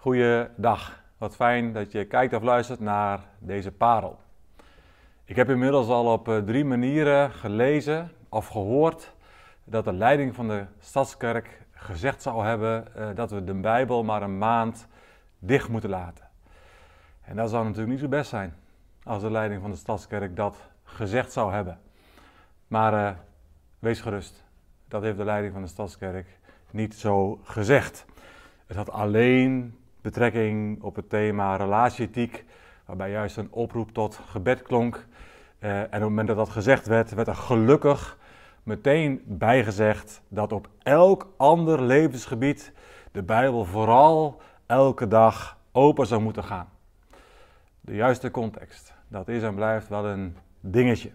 Goeiedag, wat fijn dat je kijkt of luistert naar deze parel. Ik heb inmiddels al op eh, drie manieren gelezen of gehoord dat de leiding van de Stadskerk gezegd zou hebben eh, dat we de Bijbel maar een maand dicht moeten laten. En dat zou natuurlijk niet zo best zijn als de leiding van de Stadskerk dat gezegd zou hebben. Maar uh, wees gerust, dat heeft de leiding van de Stadskerk niet zo gezegd. Het had alleen betrekking op het thema relatieethiek, waarbij juist een oproep tot gebed klonk. Uh, en op het moment dat dat gezegd werd, werd er gelukkig meteen bijgezegd dat op elk ander levensgebied de Bijbel vooral elke dag open zou moeten gaan. De juiste context, dat is en blijft wel een dingetje.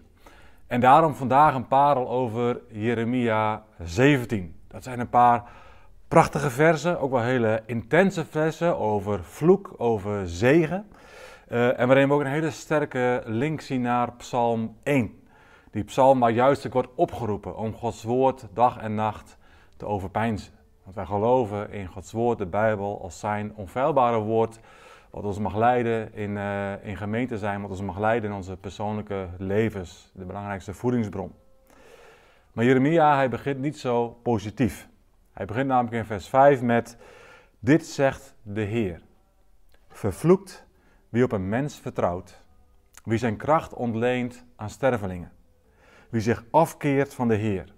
En daarom vandaag een parel over Jeremia 17. Dat zijn een paar prachtige versen, ook wel hele intense versen over vloek, over zegen. Uh, en waarin we ook een hele sterke link zien naar Psalm 1. Die psalm waar juist wordt opgeroepen om Gods woord dag en nacht te overpeinzen. Want wij geloven in Gods woord, de Bijbel, als zijn onfeilbare woord, wat ons mag leiden in, uh, in gemeente zijn, wat ons mag leiden in onze persoonlijke levens, de belangrijkste voedingsbron. Maar Jeremia, hij begint niet zo positief. Hij begint namelijk in vers 5 met: Dit zegt de Heer. Vervloekt wie op een mens vertrouwt, wie zijn kracht ontleent aan stervelingen, wie zich afkeert van de Heer.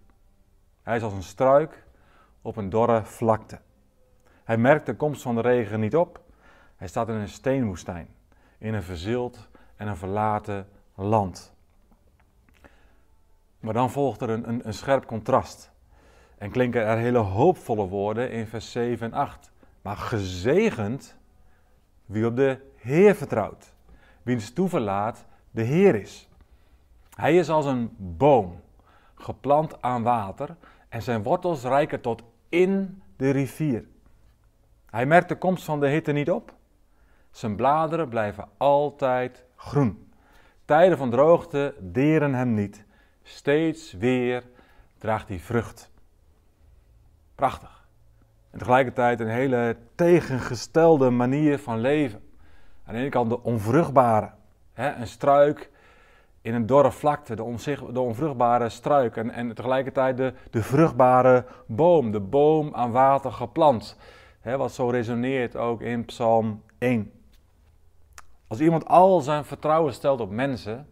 Hij is als een struik op een dorre vlakte. Hij merkt de komst van de regen niet op. Hij staat in een steenwoestijn, in een verzild en een verlaten land. Maar dan volgt er een, een, een scherp contrast. En klinken er hele hoopvolle woorden in vers 7 en 8. Maar gezegend wie op de Heer vertrouwt, wiens toeverlaat de Heer is. Hij is als een boom, geplant aan water, en zijn wortels reiken tot in de rivier. Hij merkt de komst van de hitte niet op. Zijn bladeren blijven altijd groen. Tijden van droogte deren hem niet. Steeds weer draagt hij vrucht. Prachtig. En tegelijkertijd een hele tegengestelde manier van leven. Aan de ene kant de onvruchtbare. Hè, een struik in een dorre vlakte, de, onvruchtbare struik. En, en tegelijkertijd de, de vruchtbare boom, de boom aan water geplant. Hè, wat zo resoneert ook in Psalm 1. Als iemand al zijn vertrouwen stelt op mensen,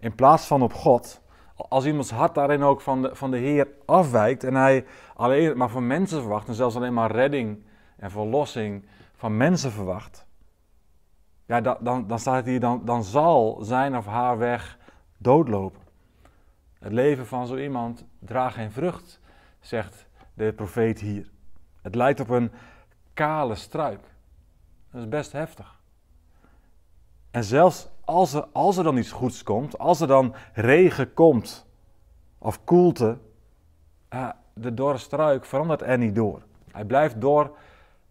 in plaats van op God, als iemands hart daarin ook van de, van de Heer afwijkt en hij alleen maar van mensen verwacht en zelfs alleen maar redding en verlossing van mensen verwacht, ja, dan, dan, dan staat hier, dan, dan zal zijn of haar weg doodlopen. Het leven van zo iemand draagt geen vrucht, zegt de profeet hier. Het lijkt op een kale struik. Dat is best heftig. En zelfs als er, als er dan iets goeds komt, als er dan regen komt of koelte, uh, de dorre struik verandert er niet door. Hij blijft door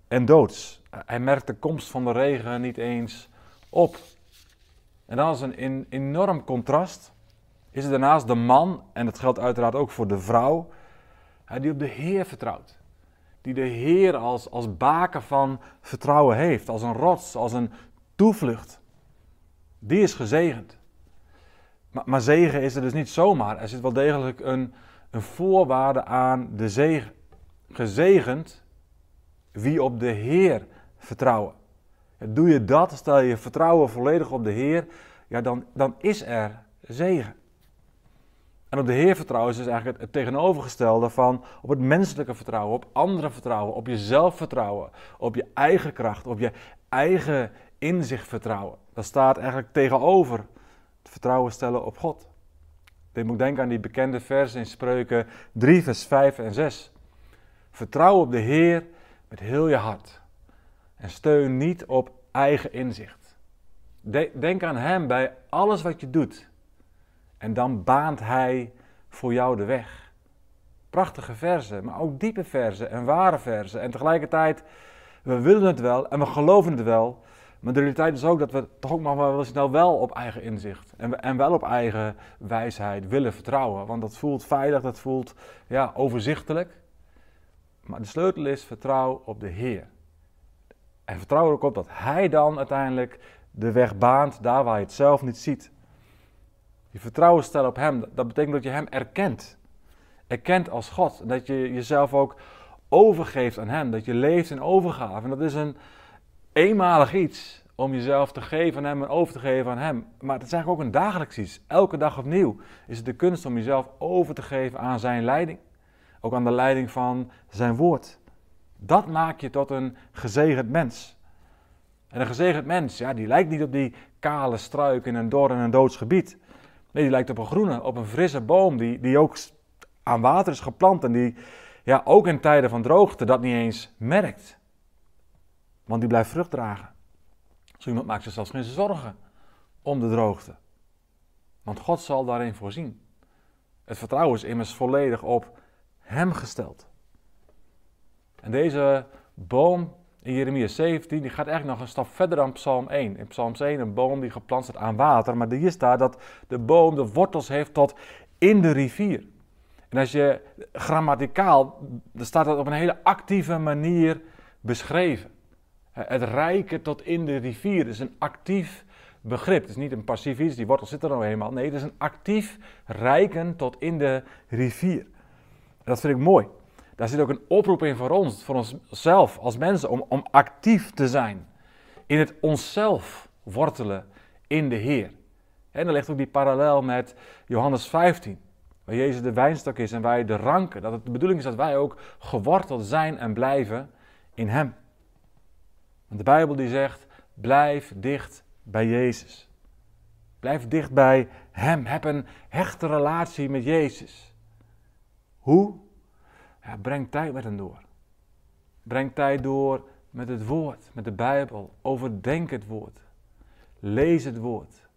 en doods. Hij merkt de komst van de regen niet eens op. En dan is een enorm contrast. Is er daarnaast de man, en dat geldt uiteraard ook voor de vrouw, die op de Heer vertrouwt. Die de Heer als, als baken van vertrouwen heeft, als een rots, als een toevlucht. Die is gezegend. Maar, maar zegen is er dus niet zomaar. Er zit wel degelijk een, een voorwaarde aan de zegen. Gezegend wie op de Heer vertrouwen. Doe je dat, stel je vertrouwen volledig op de Heer, ja, dan, dan is er zegen. En op de Heer vertrouwen is dus eigenlijk het, tegenovergestelde van op het menselijke vertrouwen, op anderen vertrouwen, op jezelf vertrouwen, op je eigen kracht, op je eigen inzicht vertrouwen. Dat staat eigenlijk tegenover het vertrouwen stellen op God. Ik moet denken aan die bekende vers in Spreuken 3, vers 5 en 6. Vertrouw op de Heer met heel je hart. En steun niet op eigen inzicht. Denk aan Hem bij alles wat je doet. En dan baant Hij voor jou de weg. Prachtige verzen, maar ook diepe verzen en ware verzen. En tegelijkertijd, we willen het wel en we geloven het wel. Maar de realiteit is ook dat we toch ook nog wel snel wel op eigen inzicht en, en wel op eigen wijsheid willen vertrouwen. Want dat voelt veilig, dat voelt ja, overzichtelijk. Maar de sleutel is vertrouw op de Heer. En vertrouw er ook op dat Hij dan uiteindelijk de weg baant daar waar je het zelf niet ziet. Je vertrouwen stellen op Hem, dat betekent dat je Hem erkent. Erkent als God. Dat je jezelf ook overgeeft aan Hem. Dat je leeft in overgave. En dat is een eenmalig iets om jezelf te geven aan Hem en over te geven aan Hem. Maar het is eigenlijk ook een dagelijks iets. Elke dag opnieuw is het de kunst om jezelf over te geven aan Zijn leiding. Ook aan de leiding van Zijn woord. Dat maakt je tot een gezegend mens. En een gezegend mens, ja, die lijkt niet op die kale struik in een dor en een doods gebied. Nee, die lijkt op een groene, op een frisse boom die, die ook aan water is geplant en die ja, ook in tijden van droogte dat niet eens merkt. Want die blijft vrucht dragen. Zo iemand maakt zich zelfs geen zorgen om de droogte. Want God zal daarin voorzien. Het vertrouwen is immers volledig op Hem gesteld. En deze boom in Jeremia 17, die gaat eigenlijk nog een stap verder dan Psalm 1. In Psalm 1 een boom die geplant staat aan water, maar hier staat dat de boom de wortels heeft tot in de rivier. En als je grammaticaal, dan staat dat op een hele actieve manier beschreven. Het rijken tot in de rivier is een actief begrip. Het is niet een passief iets, die wortel zit er nou eenmaal. Nee, het is een actief rijken tot in de rivier. Dat vind ik mooi. Daar zit ook een oproep in voor ons, voor onszelf als mensen, om, om actief te zijn. In het onszelf wortelen in de Heer. En dan ligt ook die parallel met Johannes 15, waar Jezus de wijnstok is en wij de ranken. Dat het de bedoeling is dat wij ook geworteld zijn en blijven in Hem. Want de Bijbel die zegt, blijf dicht bij Jezus. Blijf dicht bij Hem. Heb een hechte relatie met Jezus. Hoe? Ja, breng tijd met hem door. Breng tijd door met het woord, met de Bijbel. Overdenk het woord. Lees het woord.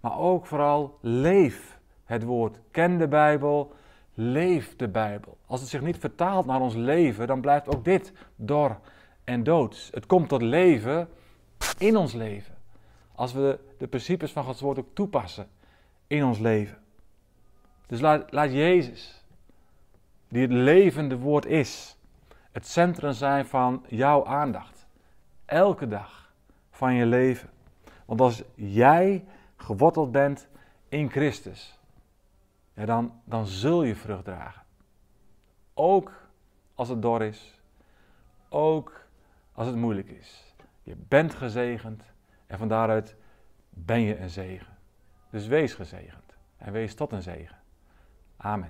Maar ook vooral leef het woord. Ken de Bijbel. Leef de Bijbel. Als het zich niet vertaalt naar ons leven, dan blijft ook dit dor en doods. Het komt tot leven in ons leven. Als we de, principes van Gods woord ook toepassen in ons leven. Dus laat, laat Jezus die het levende woord is, het centrum zijn van jouw aandacht. Elke dag van je leven. Want als jij geworteld bent in Christus, dan, dan zul je vrucht dragen. Ook als het dor is, ook als het moeilijk is. Je bent gezegend en van daaruit ben je een zegen. Dus wees gezegend en wees tot een zegen. Amen.